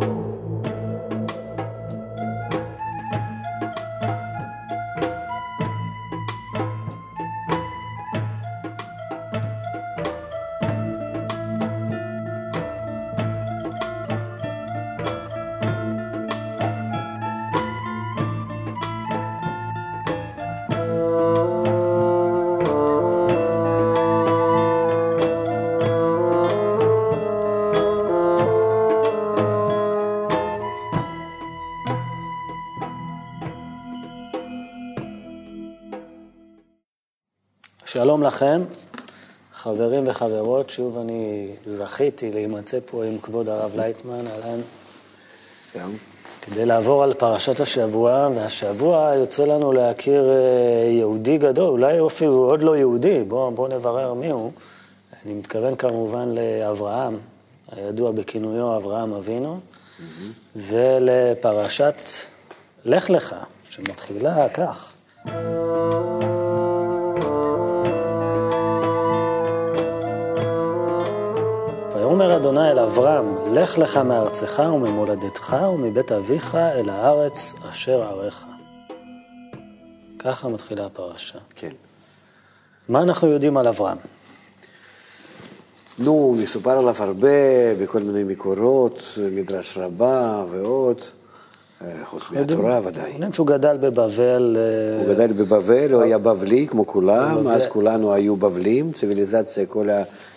you שלום לכם, חברים וחברות, שוב אני זכיתי להימצא פה עם כבוד הרב לייטמן, אהלן. שלום. כדי לעבור על פרשת השבוע, והשבוע יוצא לנו להכיר אה, יהודי גדול, אולי אפילו עוד לא יהודי, בואו בוא נברר מיהו. אני מתכוון כמובן לאברהם, הידוע בכינויו אברהם אבינו, mm-hmm. ולפרשת לך לך, שמתחילה כך. אדוני אל אברהם, לך לך מארצך וממולדתך ומבית אביך אל הארץ אשר עריך. ככה מתחילה הפרשה. כן. מה אנחנו יודעים על אברהם? נו, מסופר עליו הרבה בכל מיני מקורות, מדרש רבה ועוד. אה, חוץ מהתורה ודאי. יודעים שהוא גדל בבבל. אה, הוא גדל בבבל, הוא היה בבלי כמו כולם, אז כולנו היו בבלים, ציוויליזציה, כל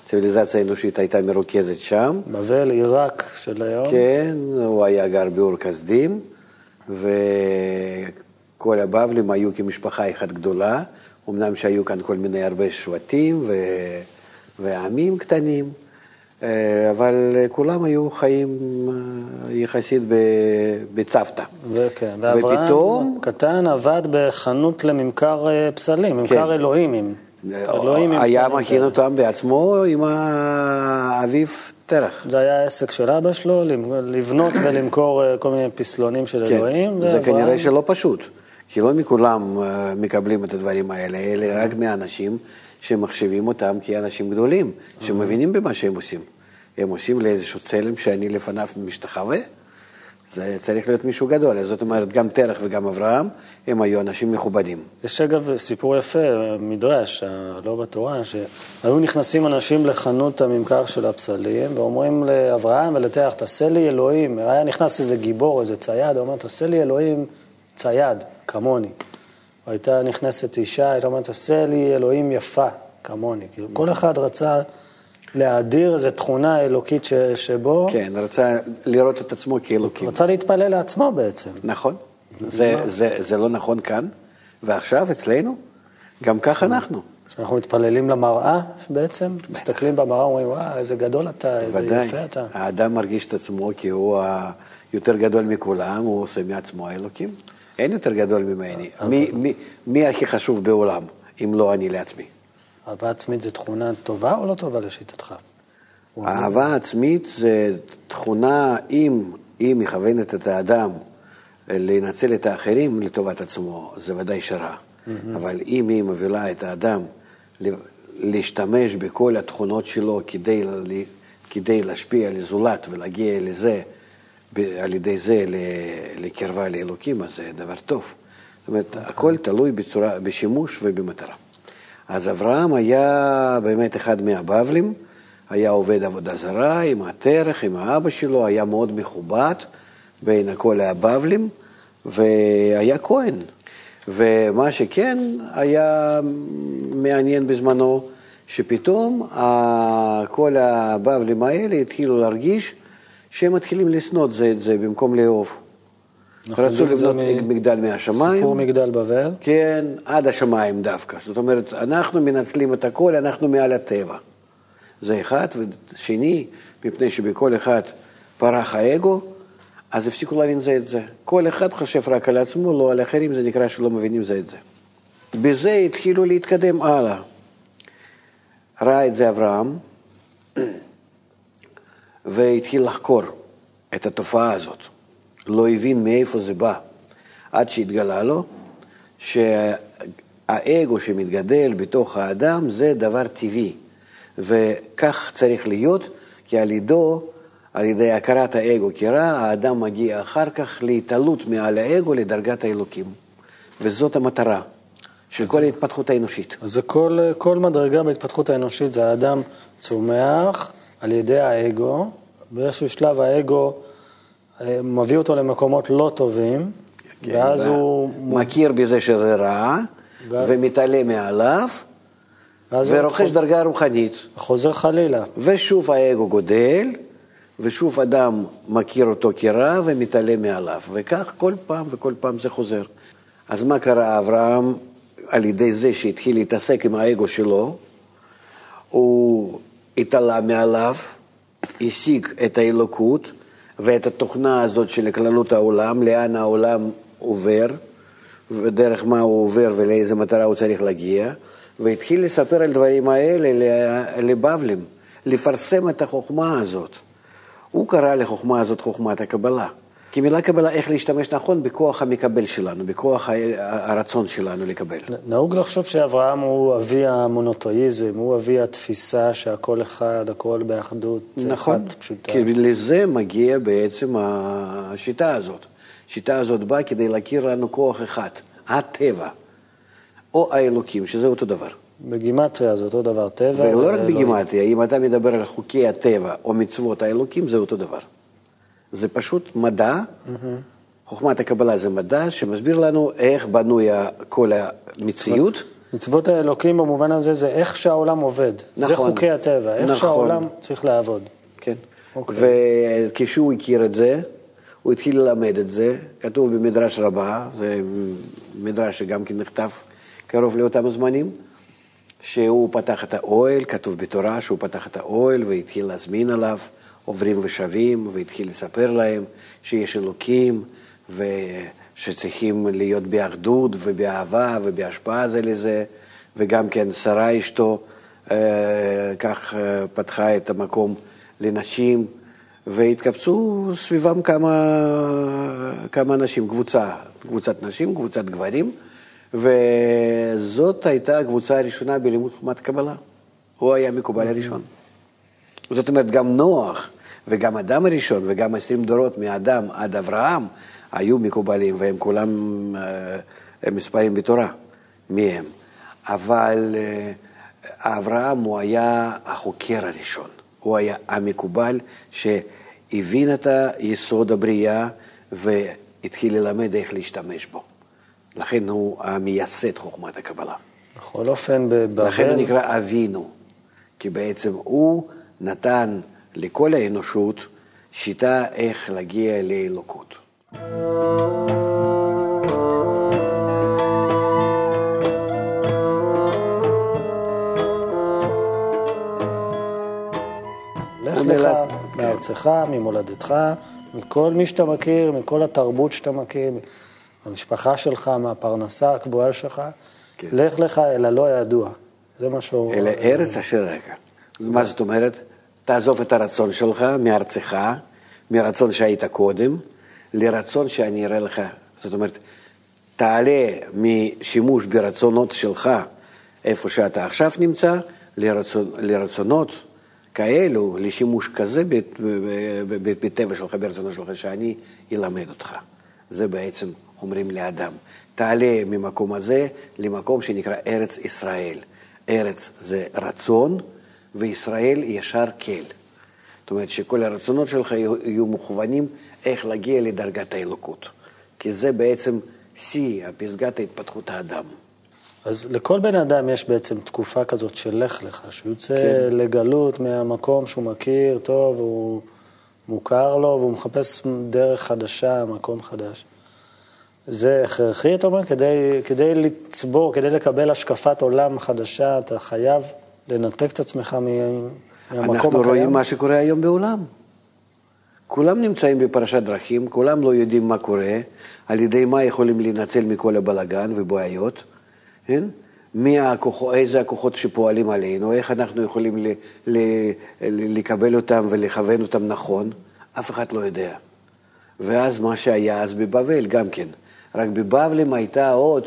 הציוויליזציה האנושית הייתה מרוכזת שם. בבל, עיראק של היום. כן, הוא היה גר באור כסדים, וכל הבבלים היו כמשפחה אחת גדולה, אמנם שהיו כאן כל מיני הרבה שבטים ו... ועמים קטנים. אה, אבל כולם היו חיים אה, יחסית בצוותא. וכן, ואברהם ופתאום... קטן עבד בחנות לממכר אה, פסלים, ממכר כן. אלוהימים. אלוהים היה מכין אותם בעצמו עם אביו תרח. זה היה עסק של אבא שלו, לבנות ולמכור כל מיני פסלונים של כן. אלוהים. זה כנראה שלא פשוט, כי לא מכולם מקבלים את הדברים האלה, אלה רק מהאנשים שמחשיבים אותם כאנשים גדולים, שמבינים במה שהם עושים. הם עושים לאיזשהו צלם שאני לפניו משתחווה, זה צריך להיות מישהו גדול. זאת אומרת, גם תרח וגם אברהם, הם היו אנשים מכובדים. יש אגב סיפור יפה, מדרש, לא בתורה, שהיו נכנסים אנשים לחנות הממכר של הפסלים, ואומרים לאברהם ולתרח, תעשה לי אלוהים. היה נכנס איזה גיבור, איזה צייד, אומר, תעשה לי אלוהים צייד, כמוני. הייתה נכנסת אישה, הייתה אומרת, תעשה לי אלוהים יפה, כמוני. כאילו, כל אחד רצה להאדיר איזו תכונה אלוקית ש, שבו... כן, רצה לראות את עצמו כאלוקים. רצה להתפלל לעצמו בעצם. נכון. זה, זה, זה לא נכון כאן, ועכשיו אצלנו, גם כך אנחנו. כשאנחנו מתפללים למראה בעצם, מסתכלים במראה, אומרים, וואו, איזה גדול אתה, איזה ודאי. יפה אתה. האדם מרגיש את עצמו כי הוא היותר גדול מכולם, הוא עושה מעצמו האלוקים. אין יותר גדול ממני. מי, מי, מי הכי חשוב בעולם, אם לא אני לעצמי? אהבה עצמית זה תכונה טובה או לא טובה לשיטתך? אהבה עצמית זה תכונה, אם היא מכוונת את האדם לנצל את האחרים לטובת עצמו, זה ודאי שרע. Mm-hmm. אבל אם היא מובילה את האדם להשתמש בכל התכונות שלו כדי, כדי להשפיע על זולת ולהגיע לזה, על ידי זה לקרבה לאלוקים, אז זה דבר טוב. זאת אומרת, okay. הכל תלוי בצורה, בשימוש ובמטרה. אז אברהם היה באמת אחד מהבבלים, היה עובד עבודה זרה עם התרך, עם האבא שלו, היה מאוד מכובד בין כל הבבלים, והיה כהן. ומה שכן היה מעניין בזמנו, שפתאום כל הבבלים האלה התחילו להרגיש שהם מתחילים לשנוא זה את זה במקום לאהוב. רצו לבנות מ... מגדל מהשמיים. סיפור מגדל בבל? כן, עד השמיים דווקא. זאת אומרת, אנחנו מנצלים את הכל, אנחנו מעל הטבע. זה אחד, ושני, מפני שבכל אחד פרח האגו, אז הפסיקו להבין זה את זה. כל אחד חושב רק על עצמו, לא על אחרים, זה נקרא שלא מבינים זה את זה. בזה התחילו להתקדם הלאה. ראה את זה אברהם, והתחיל לחקור את התופעה הזאת. לא הבין מאיפה זה בא, עד שהתגלה לו שהאגו שמתגדל בתוך האדם זה דבר טבעי, וכך צריך להיות, כי על ידו על ידי הכרת האגו כרע, האדם מגיע אחר כך להתעלות מעל האגו לדרגת האלוקים. וזאת המטרה של כל ההתפתחות האנושית. אז זה כל, כל מדרגה בהתפתחות האנושית, זה האדם צומח על ידי האגו, באיזשהו שלב האגו אה, מביא אותו למקומות לא טובים, כן, ואז הוא... מכיר בזה שזה רע, ו... ומתעלה מעליו, ורוכש חוז... דרגה רוחנית. חוזר חלילה. ושוב האגו גודל, ושוב אדם מכיר אותו כרע ומתעלה מעליו, וכך כל פעם וכל פעם זה חוזר. אז מה קרה אברהם על ידי זה שהתחיל להתעסק עם האגו שלו? הוא התעלה מעליו, השיג את האלוקות ואת התוכנה הזאת של כללות העולם, לאן העולם עובר, ודרך מה הוא עובר ולאיזה מטרה הוא צריך להגיע, והתחיל לספר על דברים האלה לבבלים, לפרסם את החוכמה הזאת. הוא קרא לחוכמה הזאת חוכמת הקבלה. כי מילה קבלה, איך להשתמש נכון בכוח המקבל שלנו, בכוח הרצון שלנו לקבל. נהוג לחשוב שאברהם הוא אבי המונותואיזם, הוא אבי התפיסה שהכל אחד, הכל באחדות, נכון, פשוטה. כי לזה מגיע בעצם השיטה הזאת. השיטה הזאת באה כדי להכיר לנו כוח אחד, הטבע, או האלוקים, שזה אותו דבר. בגימטריה זה אותו דבר, טבע ולא רק בגימטריה, אם אתה מדבר על חוקי הטבע או מצוות האלוקים, זה אותו דבר. זה פשוט מדע, mm-hmm. חוכמת הקבלה זה מדע שמסביר לנו איך בנוי כל המציאות. מצוות האלוקים במובן הזה זה איך שהעולם עובד. נכון. זה חוקי הטבע, איך נכון. שהעולם צריך לעבוד. כן. Okay. אוקיי. וכשהוא הכיר את זה, הוא התחיל ללמד את זה, כתוב במדרש רבה, זה מדרש שגם כן נכתב קרוב לאותם זמנים. שהוא פתח את האוהל, כתוב בתורה שהוא פתח את האוהל והתחיל להזמין עליו עוברים ושבים, והתחיל לספר להם שיש אלוקים, ושצריכים להיות באחדות ובאהבה ובהשפעה זה לזה, וגם כן שרה אשתו אה, כך אה, פתחה את המקום לנשים, והתקבצו סביבם כמה, כמה אנשים, קבוצה, קבוצת נשים, קבוצת גברים. וזאת הייתה הקבוצה הראשונה בלימוד חומת קבלה. הוא היה המקובל הראשון. זאת אומרת, גם נוח וגם אדם הראשון וגם עשרים דורות מאדם עד אברהם היו מקובלים, והם כולם אה, מספרים בתורה, מי הם. אבל אה, אברהם הוא היה החוקר הראשון, הוא היה המקובל שהבין את יסוד הבריאה והתחיל ללמד איך להשתמש בו. לכן הוא המייסד חוכמת הקבלה. בכל אופן, בבבל... לכן הוא נקרא אבינו, כי בעצם הוא נתן לכל האנושות שיטה איך להגיע לאלוקות. לך לך כן. מארצך, ממולדתך, מכל מי שאתה מכיר, מכל התרבות שאתה מכיר. המשפחה שלך, מהפרנסה הקבועה שלך, כן. לך לך אל הלא הידוע. זה מה שהוא... אל ארץ אשר רגע. מה זאת אומרת? תעזוב את הרצון שלך מארצך, מרצון שהיית קודם, לרצון שאני אראה לך. זאת אומרת, תעלה משימוש ברצונות שלך, איפה שאתה עכשיו נמצא, לרצונ, לרצונות כאלו, לשימוש כזה בטבע שלך, ברצונות שלך, שאני אלמד אותך. זה בעצם אומרים לאדם, תעלה ממקום הזה למקום שנקרא ארץ ישראל. ארץ זה רצון, וישראל ישר כל. זאת אומרת שכל הרצונות שלך יהיו, מוכוונים איך להגיע לדרגת האלוקות. כי זה בעצם שיא, פסגת התפתחות האדם. אז לכל בן אדם יש בעצם תקופה כזאת של לך לך, שהוא יוצא כן. לגלות מהמקום שהוא מכיר טוב, הוא מוכר לו, והוא מחפש דרך חדשה, מקום חדש. זה הכרחי, אתה אומר, כדי, כדי לצבור, כדי לקבל השקפת עולם חדשה, אתה חייב לנתק את עצמך מהמקום הקיים. אנחנו רואים מה שקורה היום בעולם. כולם נמצאים בפרשת דרכים, כולם לא יודעים מה קורה, על ידי מה יכולים להינצל מכל הבלגן ובעיות, כן? מי הכוח, איזה הכוחות שפועלים עלינו, איך אנחנו יכולים ל, ל, ל, לקבל אותם ולכוון אותם נכון, אף אחד לא יודע. ואז מה שהיה אז בבבל גם כן. רק בבבלים הייתה עוד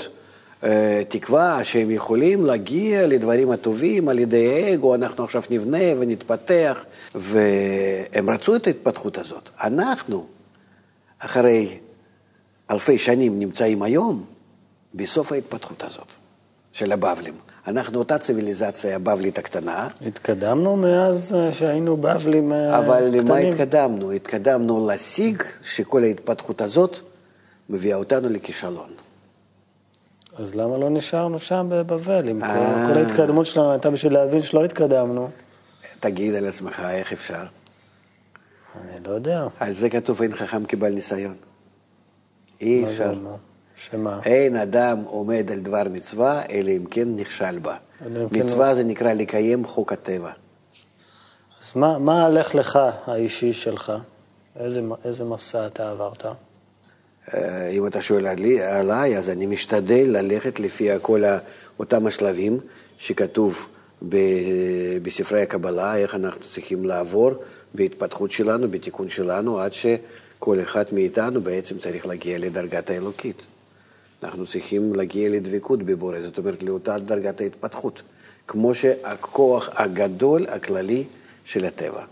תקווה שהם יכולים להגיע לדברים הטובים על ידי אגו, אנחנו עכשיו נבנה ונתפתח, והם רצו את ההתפתחות הזאת. אנחנו, אחרי אלפי שנים נמצאים היום בסוף ההתפתחות הזאת של הבבלים. אנחנו אותה ציוויליזציה הבבלית הקטנה. התקדמנו מאז אה, שהיינו בבלים קטנים. אבל קטנים. למה התקדמנו? התקדמנו להשיג שכל ההתפתחות הזאת מביאה אותנו לכישלון. אז למה לא נשארנו שם בבבל? אם כל ההתקדמות שלנו הייתה בשביל להבין שלא התקדמנו. תגיד על עצמך, איך אפשר? אני לא יודע. על זה כתוב אין חכם כבעל ניסיון. אי אפשר. שמה? אין אדם עומד על דבר מצווה, אלא אם כן נכשל בה. מצווה זה נקרא לקיים חוק הטבע. אז מה, מה הלך לך האישי שלך? איזה, איזה מסע אתה עברת? אה, אם אתה שואל עליי, אז אני משתדל ללכת לפי כל אותם השלבים שכתוב בספרי הקבלה, איך אנחנו צריכים לעבור בהתפתחות שלנו, בתיקון שלנו, עד שכל אחד מאיתנו בעצם צריך להגיע לדרגת האלוקית. אנחנו צריכים להגיע לדבקות בבורא, זאת אומרת לאותה דרגת ההתפתחות, כמו שהכוח הגדול הכללי של הטבע.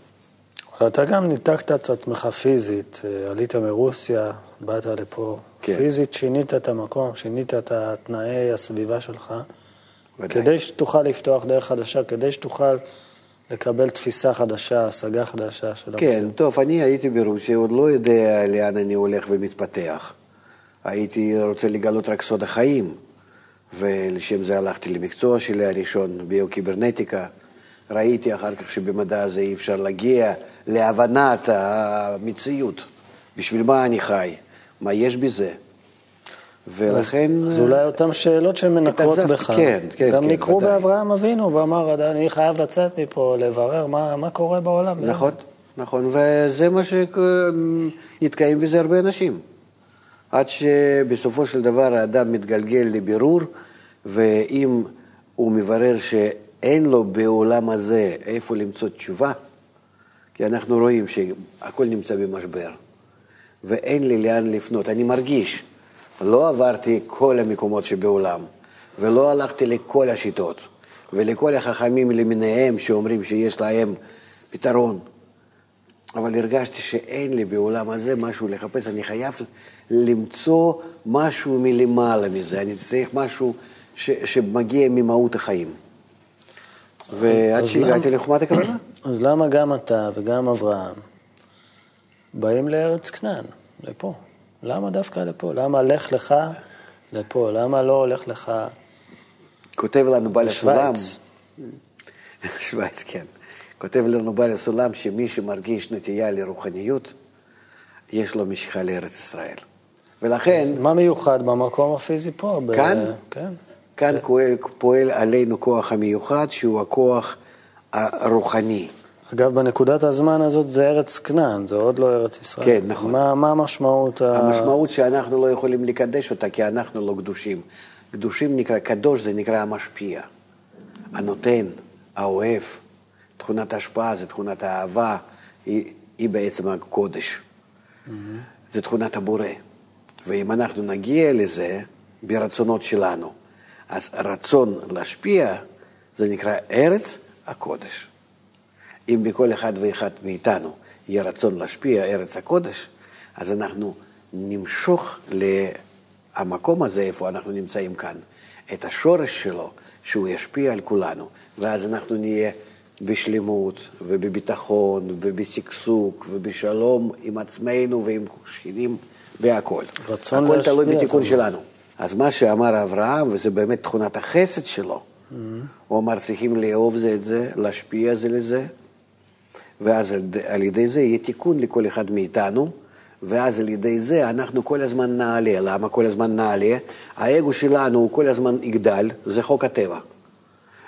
אבל אתה גם ניתקת את עצמך פיזית, עלית מרוסיה, באת לפה, כן. פיזית שינית את המקום, שינית את תנאי הסביבה שלך, ודאי. כדי שתוכל לפתוח דרך חדשה, כדי שתוכל לקבל תפיסה חדשה, השגה חדשה של המציאות. כן, טוב, אני הייתי ברוסיה, עוד לא יודע לאן אני הולך ומתפתח. הייתי רוצה לגלות רק סוד החיים, ולשם זה הלכתי למקצוע שלי הראשון, ביוקיברנטיקה. ראיתי אחר כך שבמדע הזה אי אפשר להגיע להבנת המציאות. בשביל מה אני חי? מה יש בזה? ולכן... אז, אז אולי אותן שאלות שמנקרות בך. כן, כן, גם כן, נקרו באברהם אבינו ואמר, אני חייב לצאת מפה, לברר מה, מה קורה בעולם. נכון, נכון, וזה מה שנתקעים בזה הרבה אנשים. עד שבסופו של דבר האדם מתגלגל לבירור, ואם הוא מברר שאין לו בעולם הזה איפה למצוא תשובה, כי אנחנו רואים שהכל נמצא במשבר, ואין לי לאן לפנות. אני מרגיש, לא עברתי כל המקומות שבעולם, ולא הלכתי לכל השיטות, ולכל החכמים למיניהם שאומרים שיש להם פתרון. אבל הרגשתי שאין לי בעולם הזה משהו לחפש, אני חייב למצוא משהו מלמעלה מזה, אני צריך משהו ש, שמגיע ממהות החיים. ועד שהגעתי לחומת הכוונה. אז למה גם אתה וגם אברהם באים לארץ כנען, לפה? למה דווקא לפה? למה לך לך לפה? למה לא הולך לך כותב לנו בעל הסולם. שווייץ, כן. כותב לנו בעל הסולם שמי שמרגיש נטייה לרוחניות, יש לו משיכה לארץ ישראל. ולכן... מה מיוחד במקום הפיזי פה? כאן? ב... כן. כאן פועל, פועל עלינו כוח המיוחד, שהוא הכוח הרוחני. אגב, בנקודת הזמן הזאת זה ארץ כנען, זה עוד לא ארץ ישראל. כן, נכון. מה, מה המשמעות? המשמעות ה... שאנחנו לא יכולים לקדש אותה, כי אנחנו לא קדושים. קדושים נקרא, קדוש זה נקרא המשפיע, הנותן, האוהב. תכונת ההשפעה זה תכונת האהבה, היא, היא בעצם הקודש. Mm-hmm. זה תכונת הבורא. ואם אנחנו נגיע לזה ברצונות שלנו, אז רצון להשפיע זה נקרא ארץ הקודש. אם בכל אחד ואחד מאיתנו יהיה רצון להשפיע ארץ הקודש, אז אנחנו נמשוך למקום הזה, איפה אנחנו נמצאים כאן, את השורש שלו, שהוא ישפיע על כולנו, ואז אנחנו נהיה בשלמות ובביטחון ובשגשוג ובשלום עם עצמנו ועם שכנים והכול. רצון הכל להשפיע. הכל תלוי בתיקון שלנו. אז מה שאמר אברהם, וזה באמת תכונת החסד שלו, mm-hmm. הוא אמר צריכים לאהוב זה את זה, להשפיע זה לזה, ואז על, על ידי זה יהיה תיקון לכל אחד מאיתנו, ואז על ידי זה אנחנו כל הזמן נעלה. למה כל הזמן נעלה? האגו שלנו הוא כל הזמן יגדל, זה חוק הטבע.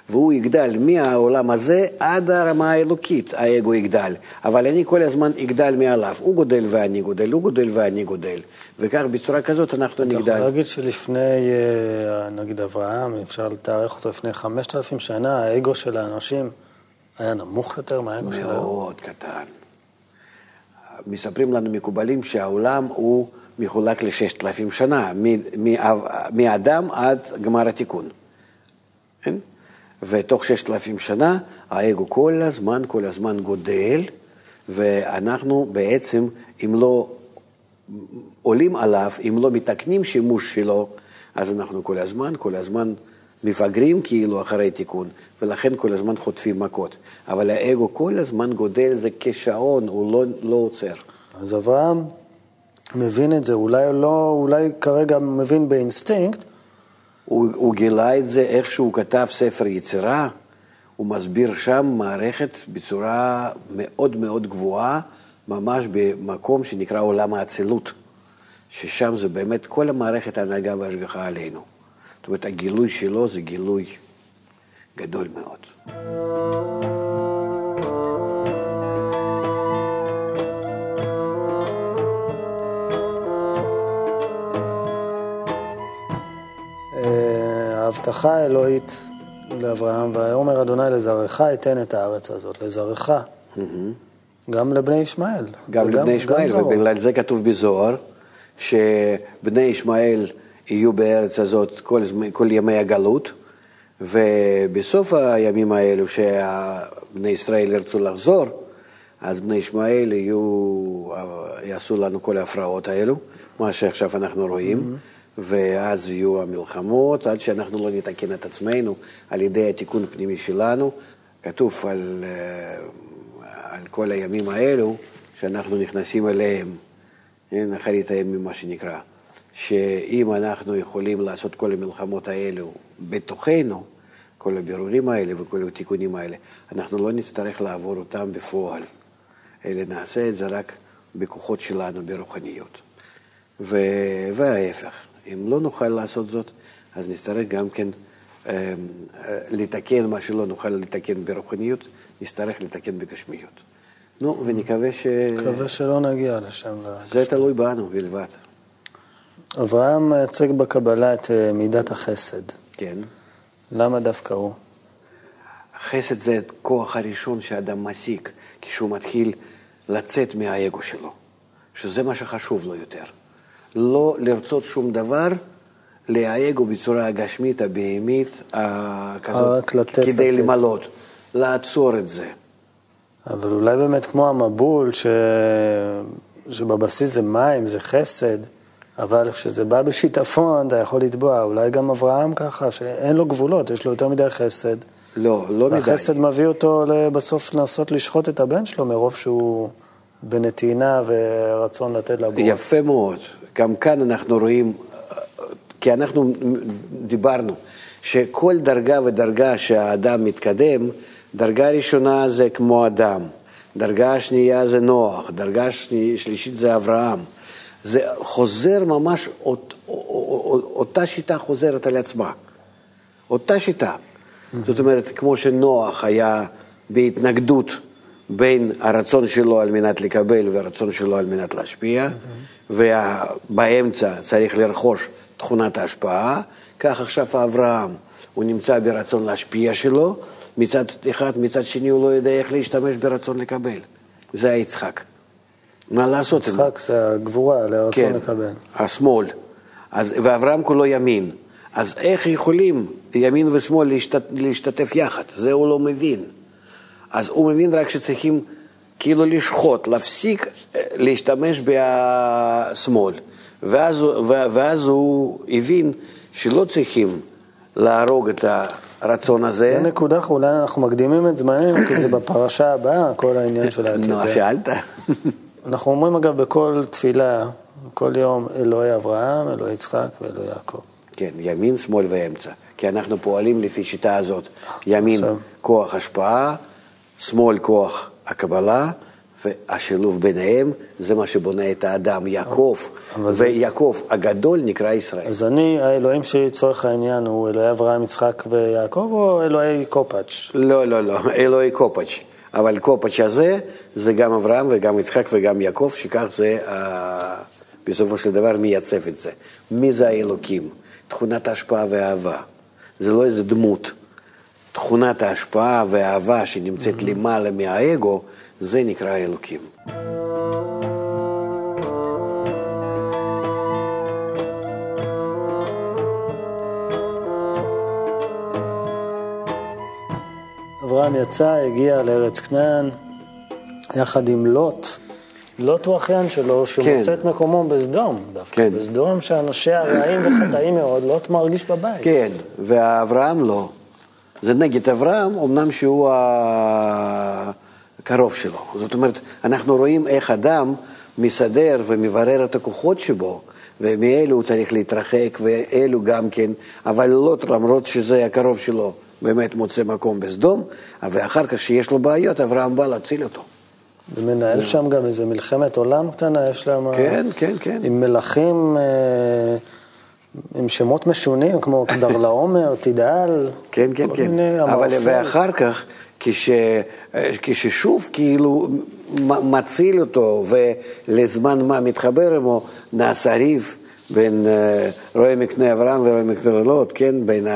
והוא יגדל מהעולם הזה עד הרמה האלוקית, האגו יגדל. אבל אני כל הזמן אגדל מעליו. הוא גודל ואני גודל, הוא גודל ואני גודל. וכך בצורה כזאת אנחנו נגדל. אתה יכול להגיד שלפני, אה, נגיד אברהם, אפשר לתארך אותו לפני 5,000 שנה, האגו של האנשים היה נמוך יותר מהאגו שלהם? מאוד קטן. מספרים לנו מקובלים שהעולם הוא מחולק לששת אלפים שנה, מאדם עד גמר התיקון. כן? ותוך ששת אלפים שנה האגו כל הזמן, כל הזמן גודל, ואנחנו בעצם, אם לא עולים עליו, אם לא מתקנים שימוש שלו, אז אנחנו כל הזמן, כל הזמן מפגרים כאילו אחרי תיקון, ולכן כל הזמן חוטפים מכות. אבל האגו כל הזמן גודל, זה כשעון, הוא לא, לא עוצר. אז אברהם מבין את זה, אולי לא, אולי כרגע מבין באינסטינקט. הוא, הוא גילה את זה איך שהוא כתב ספר יצירה, הוא מסביר שם מערכת בצורה מאוד מאוד גבוהה, ממש במקום שנקרא עולם האצילות, ששם זה באמת כל המערכת ההנהגה וההשגחה עלינו. זאת אומרת, הגילוי שלו זה גילוי גדול מאוד. אה, ההבטחה האלוהית לאברהם, ויאמר אדוני לזרעך אתן את הארץ הזאת, לזרעך. גם לבני ישמעאל. גם לבני ישמעאל, ובגלל זה כתוב בזוהר, שבני ישמעאל יהיו בארץ הזאת כל, כל ימי הגלות, ובסוף הימים האלו שבני ישראל ירצו לחזור, אז בני ישמעאל יהיו, יעשו לנו כל ההפרעות האלו, מה שעכשיו אנחנו רואים. Mm-hmm. ואז יהיו המלחמות, עד שאנחנו לא נתקן את עצמנו על ידי התיקון הפנימי שלנו. כתוב על, אה, על כל הימים האלו, שאנחנו נכנסים אליהם, אין אחרית הימים, מה שנקרא, שאם אנחנו יכולים לעשות כל המלחמות האלו בתוכנו, כל הבירורים האלה וכל התיקונים האלה, אנחנו לא נצטרך לעבור אותם בפועל, אלא נעשה את זה רק בכוחות שלנו, ברוחניות. ו... וההפך. אם לא נוכל לעשות זאת, אז נצטרך גם כן לתקן מה שלא נוכל לתקן ברוחניות, נצטרך לתקן בגשמיות. נו, ונקווה ש... נקווה שלא נגיע לשם. זה תלוי בנו בלבד. אברהם מייצג בקבלה את אה, מידת החסד. כן. למה דווקא הוא? חסד זה הכוח הראשון שאדם משיג כשהוא מתחיל לצאת מהאגו שלו, שזה מה שחשוב לו יותר. לא לרצות שום דבר, לאגו בצורה הגשמית, הבהמית, כזאת, כדי לתת. למלות, לעצור את זה. אבל אולי באמת כמו המבול, ש... שבבסיס זה מים, זה חסד, אבל כשזה בא בשיטפון, אתה יכול לתבוע. אולי גם אברהם ככה, שאין לו גבולות, יש לו יותר מדי חסד. לא, לא מדי. והחסד מביא אותו בסוף לנסות לשחוט את הבן שלו, מרוב שהוא בנתינה ורצון לתת לבורא. יפה מאוד. גם כאן אנחנו רואים, כי אנחנו דיברנו, שכל דרגה ודרגה שהאדם מתקדם, דרגה ראשונה זה כמו אדם, דרגה שנייה זה נוח, דרגה שני, שלישית זה אברהם. זה חוזר ממש, אות, אותה שיטה חוזרת על עצמה. אותה שיטה. זאת אומרת, כמו שנוח היה בהתנגדות בין הרצון שלו על מנת לקבל והרצון שלו על מנת להשפיע, ובאמצע צריך לרכוש תכונת ההשפעה, כך עכשיו אברהם, הוא נמצא ברצון להשפיע שלו, מצד אחד, מצד שני הוא לא יודע איך להשתמש ברצון לקבל. זה היצחק. מה לעשות? יצחק זה הגבורה, לרצון כן, לקבל. השמאל. אז, ואברהם כולו ימין. אז איך יכולים ימין ושמאל להשתת, להשתתף יחד? זה הוא לא מבין. אז הוא מבין רק שצריכים כאילו לשחוט, להפסיק אה, להשתמש בשמאל. ואז, ואז הוא הבין שלא צריכים להרוג את הרצון הזה. זו נקודה, אולי אנחנו מקדימים את זמננו, כי זה בפרשה הבאה, כל העניין של העתיד. נו, שאלת. אנחנו אומרים אגב בכל תפילה, כל יום, אלוהי אברהם, אלוהי יצחק ואלוהי יעקב. כן, ימין, שמאל ואמצע. כי אנחנו פועלים לפי שיטה הזאת. ימין, כוח השפעה, שמאל, כוח הקבלה, והשילוב ביניהם זה מה שבונה את האדם, יעקב, ויעקב הגדול נקרא ישראל. אז אני, האלוהים שלי לצורך העניין הוא אלוהי אברהם, יצחק ויעקב, או אלוהי קופאץ'? לא, לא, לא, אלוהי קופאץ'. אבל קופאץ' הזה זה גם אברהם וגם יצחק וגם יעקב, שכך זה בסופו של דבר מייצב את זה. מי זה האלוקים? תכונת ההשפעה והאהבה. זה לא איזה דמות. תכונת ההשפעה והאהבה שנמצאת mm-hmm. למעלה מהאגו, זה נקרא אלוקים. אברהם יצא, הגיע לארץ כנען, יחד עם לוט. לוט הוא אחיין שלו, שהוא כן. מוצא את מקומו בסדום דווקא. כן. בסדום שאנשיה רעים וחטאים מאוד, לוט מרגיש בבית. כן, ואברהם לא. זה נגד אברהם, אמנם שהוא הקרוב שלו. זאת אומרת, אנחנו רואים איך אדם מסדר ומברר את הכוחות שבו, ומאלו הוא צריך להתרחק, ואלו גם כן, אבל לא למרות שזה הקרוב שלו, באמת מוצא מקום בסדום, ואחר כך שיש לו בעיות, אברהם בא להציל אותו. ומנהל שם גם איזה מלחמת עולם קטנה, יש להם... כן, כן, כן. עם מלכים, אה, עם שמות משונים, כמו קדרלעומר, תדעל. כן, כן, כל כן. מיני אבל. ואחר כך, כש, כששוב כאילו מציל אותו ולזמן מה מתחבר עמו, נעשה ריב בין אה, רועי מקנה אברהם ורועי מקנה לוט, כן? בין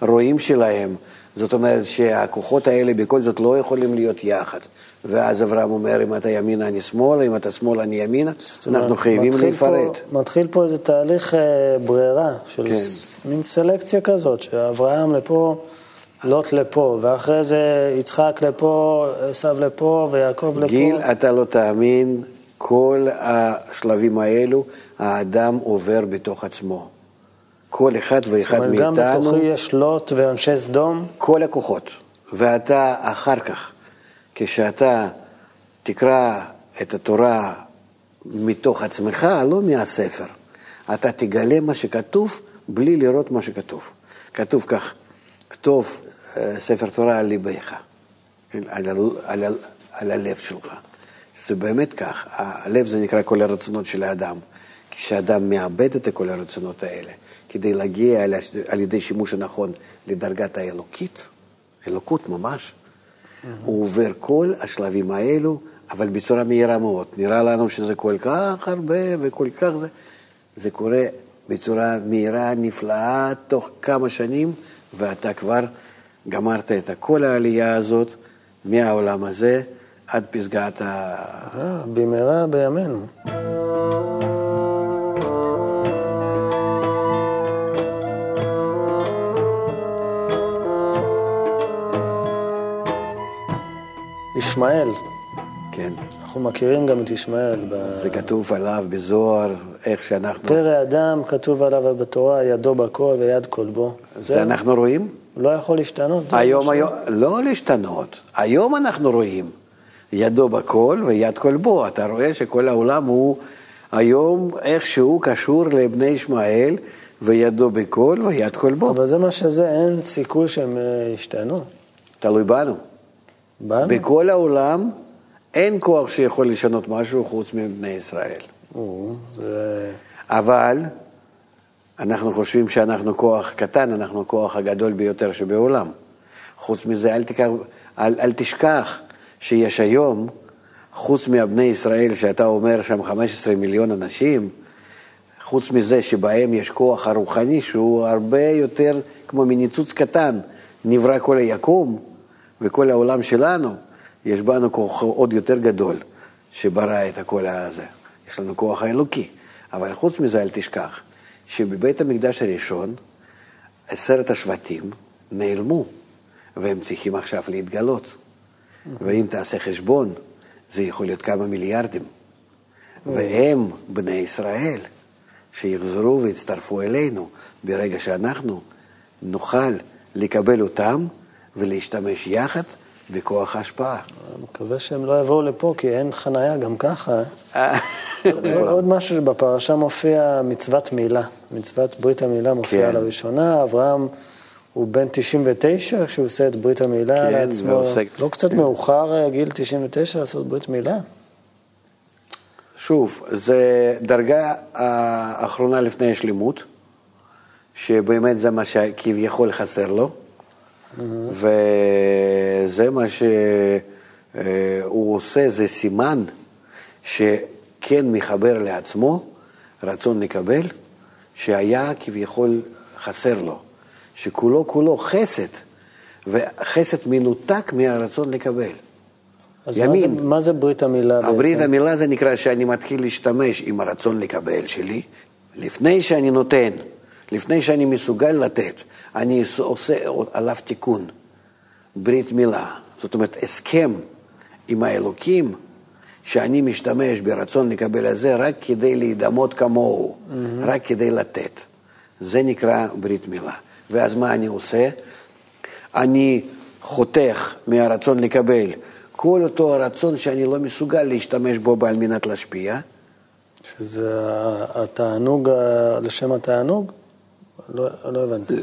הרועים שלהם. זאת אומרת שהכוחות האלה בכל זאת לא יכולים להיות יחד. ואז אברהם אומר, אם אתה ימינה אני שמאלה, אם אתה שמאלה אני ימינה, אנחנו חייבים להיפרד. פה, מתחיל פה איזה תהליך אה, ברירה, של כן. ס, מין סלקציה כזאת, שאברהם לפה, לוט לפה, ואחרי זה יצחק לפה, עשו לפה, ויעקב לפה. גיל, אתה לא תאמין, כל השלבים האלו, האדם עובר בתוך עצמו. כל אחד ואחד זאת אומרת, גם מאיתנו, בתוכי יש לוט ואנשי סדום, כל הכוחות. ואתה אחר כך, כשאתה תקרא את התורה מתוך עצמך, לא מהספר, אתה תגלה מה שכתוב בלי לראות מה שכתוב. כתוב כך, כתוב אה, ספר תורה על ליבך, כן, על, על, ה- על הלב שלך. זה באמת כך, הלב זה נקרא כל הרצונות של האדם. כשאדם מאבד את כל הרצונות האלה, כדי להגיע על, על ידי שימוש הנכון לדרגת האלוקית, אלוקות ממש, הוא עובר כל השלבים האלו, אבל בצורה מהירה מאוד. נראה לנו שזה כל כך הרבה וכל כך זה. זה קורה בצורה מהירה, נפלאה, תוך כמה שנים, ואתה כבר גמרת את כל העלייה הזאת מהעולם הזה עד פסגת ה... אה, במהרה בימינו. ישמעאל, כן. אנחנו מכירים גם את ישמעאל. ב- זה כתוב עליו בזוהר, איך שאנחנו... פרא אדם, כתוב עליו בתורה, ידו בכל ויד כל בו. זה אנחנו רואים? לא יכול להשתנות. זה היום, היום, לא להשתנות. היום אנחנו רואים ידו בכל ויד כל בו. אתה רואה שכל העולם הוא היום איכשהו קשור לבני ישמעאל, וידו בכל ויד כל בו. אבל זה מה שזה, אין סיכוי שהם אה, ישתנו. תלוי בנו. בנו? בכל העולם אין כוח שיכול לשנות משהו חוץ מבני ישראל. או, זה... אבל אנחנו חושבים שאנחנו כוח קטן, אנחנו הכוח הגדול ביותר שבעולם. חוץ מזה, אל, תיקח, אל, אל תשכח שיש היום, חוץ מהבני ישראל, שאתה אומר שם 15 מיליון אנשים, חוץ מזה שבהם יש כוח הרוחני שהוא הרבה יותר כמו מניצוץ קטן, נברא כל היקום וכל העולם שלנו, יש בנו כוח עוד יותר גדול שברא את הכל הזה. יש לנו כוח האלוקי. אבל חוץ מזה אל תשכח שבבית המקדש הראשון עשרת השבטים נעלמו והם צריכים עכשיו להתגלות. ואם תעשה חשבון, זה יכול להיות כמה מיליארדים. והם בני ישראל שיחזרו ויצטרפו אלינו ברגע שאנחנו נוכל לקבל אותם ולהשתמש יחד בכוח ההשפעה. אני מקווה שהם לא יבואו לפה, כי אין חנייה גם ככה. אה, עוד משהו שבפרשה מופיע מצוות מילה. מצוות ברית המילה מופיעה כן. לראשונה. אברהם הוא בן 99 כשהוא עושה את ברית המילה כן, לעצמו. ועושה- לא קצת מאוחר, אה, גיל 99, לעשות ברית מילה? שוב, זה דרגה האחרונה לפני השלימות, שבאמת זה מה שכביכול חסר לו, וזה מה שהוא עושה, זה סימן שכן מחבר לעצמו רצון לקבל, שהיה כביכול חסר לו, שכולו כולו חסד, וחסד מנותק מהרצון לקבל. אז מה ימין. זה, מה זה ברית המילה בעצם? הברית המילה זה נקרא שאני מתחיל להשתמש עם הרצון לקבל שלי, לפני שאני נותן, לפני שאני מסוגל לתת, אני עושה עליו תיקון. ברית מילה, זאת אומרת, הסכם עם האלוקים, שאני משתמש ברצון לקבל את זה רק כדי להידמות כמוהו, mm-hmm. רק כדי לתת. זה נקרא ברית מילה. ואז מה אני עושה? אני חותך מהרצון לקבל כל אותו הרצון שאני לא מסוגל להשתמש בו על מנת להשפיע. שזה התענוג לשם התענוג? לא, לא הבנתי.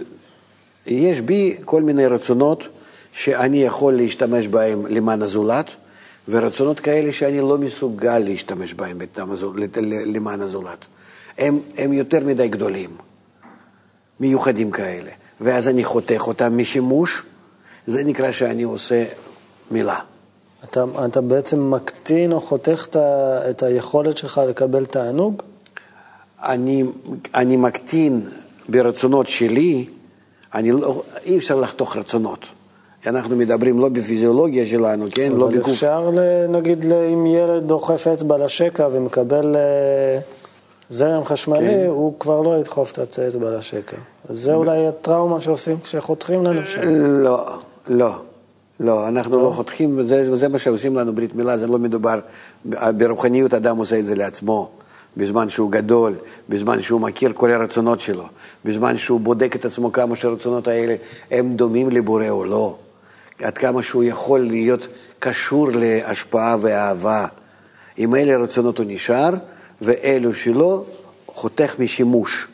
יש בי כל מיני רצונות שאני יכול להשתמש בהם למען הזולת, ורצונות כאלה שאני לא מסוגל להשתמש בהם למען הזולת. הם, הם יותר מדי גדולים, מיוחדים כאלה. ואז אני חותך אותם משימוש, זה נקרא שאני עושה מילה. אתה, אתה בעצם מקטין או חותך את, את היכולת שלך לקבל תענוג? אני, אני מקטין ברצונות שלי, אני לא, אי אפשר לחתוך רצונות. אנחנו מדברים לא בפיזיולוגיה שלנו, כן? לא בגוף. אבל אפשר, נגיד, אם ילד דוחף אצבע לשקע ומקבל אה, זרם חשמלי, כן. הוא כבר לא ידחוף את האצבע לשקע. זה אולי הטראומה שעושים כשחותכים לנו שם. לא, לא. לא, אנחנו לא, לא חותכים, זה, זה מה שעושים לנו ברית מילה, זה לא מדובר, ברוחניות אדם עושה את זה לעצמו, בזמן שהוא גדול, בזמן שהוא מכיר כל הרצונות שלו, בזמן שהוא בודק את עצמו כמה שהרצונות האלה הם דומים לבורא או לא, עד כמה שהוא יכול להיות קשור להשפעה ואהבה. עם אלה רצונות הוא נשאר, ואלו שלא, חותך משימוש.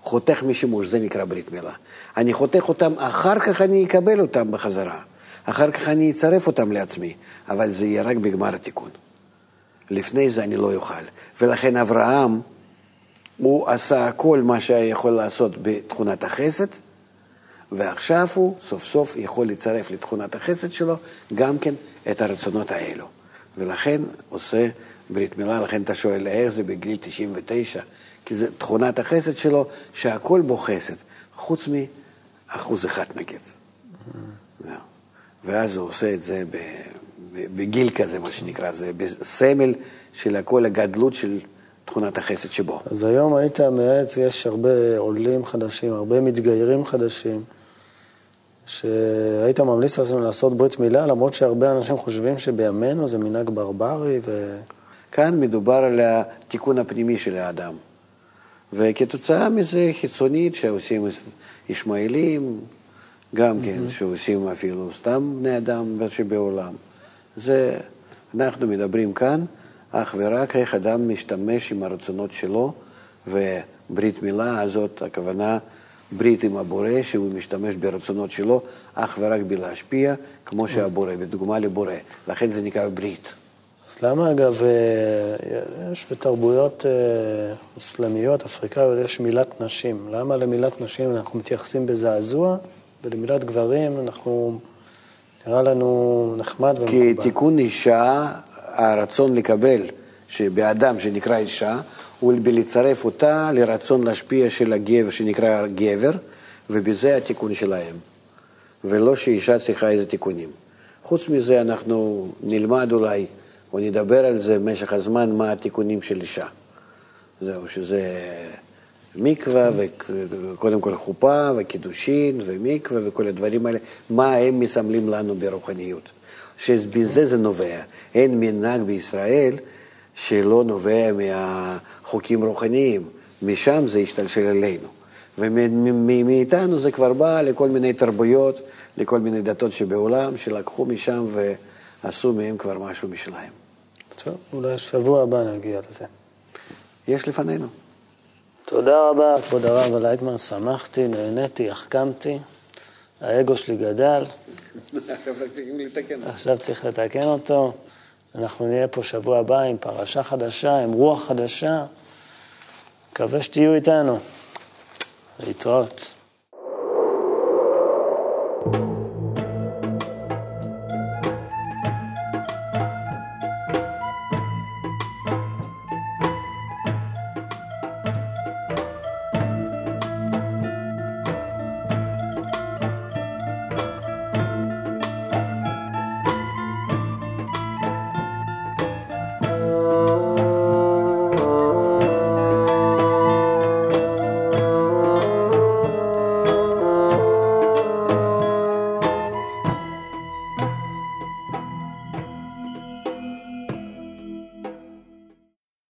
חותך משימוש, זה נקרא ברית מילה. אני חותך אותם, אחר כך אני אקבל אותם בחזרה. אחר כך אני אצרף אותם לעצמי, אבל זה יהיה רק בגמר התיקון. לפני זה אני לא אוכל. ולכן אברהם, הוא עשה כל מה שהיה יכול לעשות בתכונת החסד, ועכשיו הוא סוף סוף יכול לצרף לתכונת החסד שלו גם כן את הרצונות האלו. ולכן עושה ברית מילה, לכן אתה שואל איך זה בגיל 99, כי זה תכונת החסד שלו, שהכל בו חסד, חוץ מאחוז אחד נגיד. Mm-hmm. ואז הוא עושה את זה בגיל כזה, מה שנקרא, זה בסמל של הכל הגדלות של תכונת החסד שבו. אז היום היית מייעץ, יש הרבה עולים חדשים, הרבה מתגיירים חדשים, שהיית ממליץ לעצמם לעשות ברית מילה, למרות שהרבה אנשים חושבים שבימינו זה מנהג ברברי ו... כאן מדובר על התיקון הפנימי של האדם. וכתוצאה מזה חיצונית שעושים ישמעאלים, גם mm-hmm. כן, שעושים אפילו סתם בני אדם שבעולם. זה, אנחנו מדברים כאן אך ורק איך אדם משתמש עם הרצונות שלו, וברית מילה הזאת, הכוונה ברית עם הבורא, שהוא משתמש ברצונות שלו אך ורק בלהשפיע, כמו שהבורא, בדוגמה לבורא. לכן זה נקרא ברית. אז למה אגב, אה, יש בתרבויות אה, מוסלמיות, אפריקאיות, יש מילת נשים. למה למילת נשים אנחנו מתייחסים בזעזוע? ולמילת גברים אנחנו, נראה לנו נחמד ומקובל. כי תיקון אישה, הרצון לקבל שבאדם שנקרא אישה, הוא בלצרף אותה לרצון להשפיע של הגבר שנקרא גבר, ובזה התיקון שלהם. ולא שאישה צריכה איזה תיקונים. חוץ מזה אנחנו נלמד אולי, או נדבר על זה במשך הזמן, מה התיקונים של אישה. זהו, שזה מקווה, וקודם כל חופה, וקידושין, ומקווה, וכל הדברים האלה, מה הם מסמלים לנו ברוחניות. שבזה זה נובע. אין מנהג בישראל שלא נובע מהחוקים רוחניים. משם זה השתלשל אלינו. ומאיתנו זה כבר בא לכל מיני תרבויות, לכל מיני דתות שבעולם, שלקחו משם ועשו מהם כבר משהו משלהם. טוב, אולי שבוע הבא נגיע לזה. יש לפנינו. תודה רבה, כבוד הרב לייטמן, שמחתי, נהניתי, החכמתי, האגו שלי גדל. עכשיו צריך לתקן אותו. אנחנו נהיה פה שבוע הבא עם פרשה חדשה, עם רוח חדשה. מקווה שתהיו איתנו. להתראות.